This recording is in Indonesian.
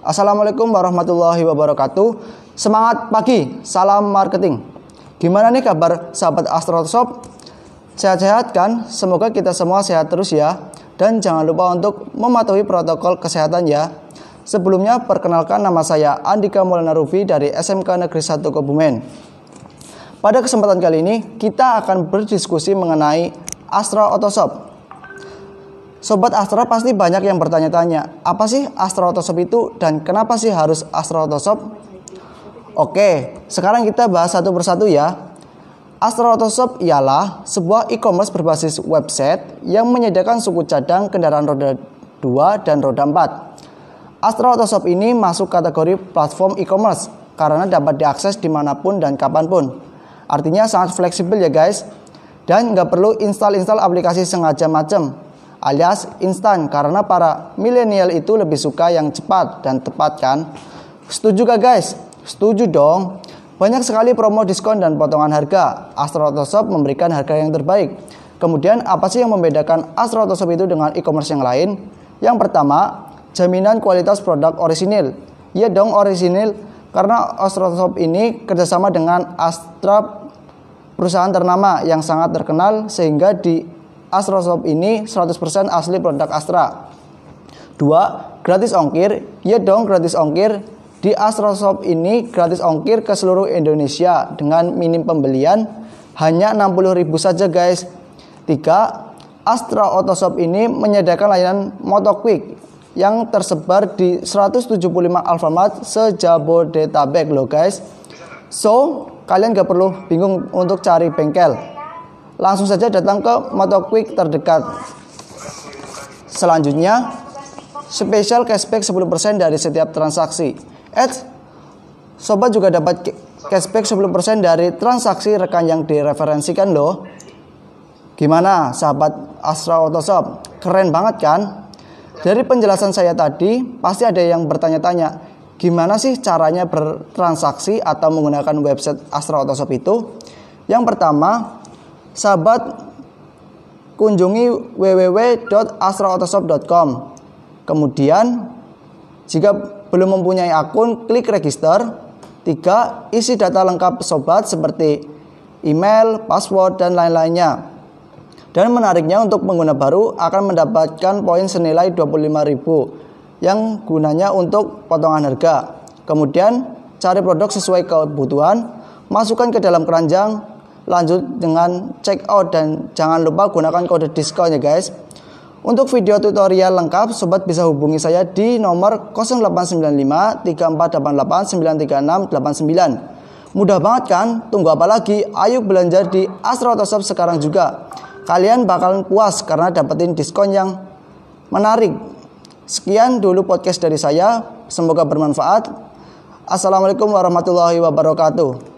Assalamualaikum warahmatullahi wabarakatuh. Semangat pagi, salam marketing. Gimana nih kabar sahabat Astroshop? Sehat-sehat kan? Semoga kita semua sehat terus ya. Dan jangan lupa untuk mematuhi protokol kesehatan ya. Sebelumnya perkenalkan nama saya Andika Maulana Rufi dari SMK Negeri 1 Kebumen. Pada kesempatan kali ini kita akan berdiskusi mengenai Astra Autoshop Sobat Astra pasti banyak yang bertanya-tanya, apa sih Astra Autoshop itu dan kenapa sih harus Astra Autoshop? Oke, sekarang kita bahas satu persatu ya. Astra Autoshop ialah sebuah e-commerce berbasis website yang menyediakan suku cadang kendaraan roda 2 dan roda 4. Astra Autoshop ini masuk kategori platform e-commerce karena dapat diakses di mana pun dan kapan pun. Artinya sangat fleksibel ya guys. Dan nggak perlu install-install aplikasi sengaja macam alias instan karena para milenial itu lebih suka yang cepat dan tepat kan? Setuju gak guys? Setuju dong. Banyak sekali promo diskon dan potongan harga. Astro Autoshop memberikan harga yang terbaik. Kemudian apa sih yang membedakan Astro Autoshop itu dengan e-commerce yang lain? Yang pertama, jaminan kualitas produk orisinil. Iya dong orisinil karena Astro Autoshop ini kerjasama dengan Astra perusahaan ternama yang sangat terkenal sehingga di Astra Shop ini 100% asli produk Astra. Dua, gratis ongkir. Ya dong gratis ongkir. Di Astra Shop ini gratis ongkir ke seluruh Indonesia dengan minim pembelian hanya 60.000 saja guys. Tiga, Astra Auto Shop ini menyediakan layanan Motoquick yang tersebar di 175 Alfamart sejabodetabek loh guys. So, kalian gak perlu bingung untuk cari bengkel langsung saja datang ke Motoquick terdekat. Selanjutnya, spesial cashback 10% dari setiap transaksi. Eh, sobat juga dapat cashback 10% dari transaksi rekan yang direferensikan loh. Gimana sahabat Astra Autoshop? Keren banget kan? Dari penjelasan saya tadi, pasti ada yang bertanya-tanya, gimana sih caranya bertransaksi atau menggunakan website Astra Autoshop itu? Yang pertama, sahabat kunjungi www.astraautosop.com. Kemudian jika belum mempunyai akun, klik register. Tiga, isi data lengkap sobat seperti email, password, dan lain-lainnya. Dan menariknya untuk pengguna baru akan mendapatkan poin senilai 25.000 yang gunanya untuk potongan harga. Kemudian cari produk sesuai kebutuhan, masukkan ke dalam keranjang, lanjut dengan check out dan jangan lupa gunakan kode diskon ya guys. Untuk video tutorial lengkap, sobat bisa hubungi saya di nomor 0895 3488 936 89. Mudah banget kan? Tunggu apa lagi? Ayo belanja di Astro Autoshop sekarang juga. Kalian bakalan puas karena dapetin diskon yang menarik. Sekian dulu podcast dari saya. Semoga bermanfaat. Assalamualaikum warahmatullahi wabarakatuh.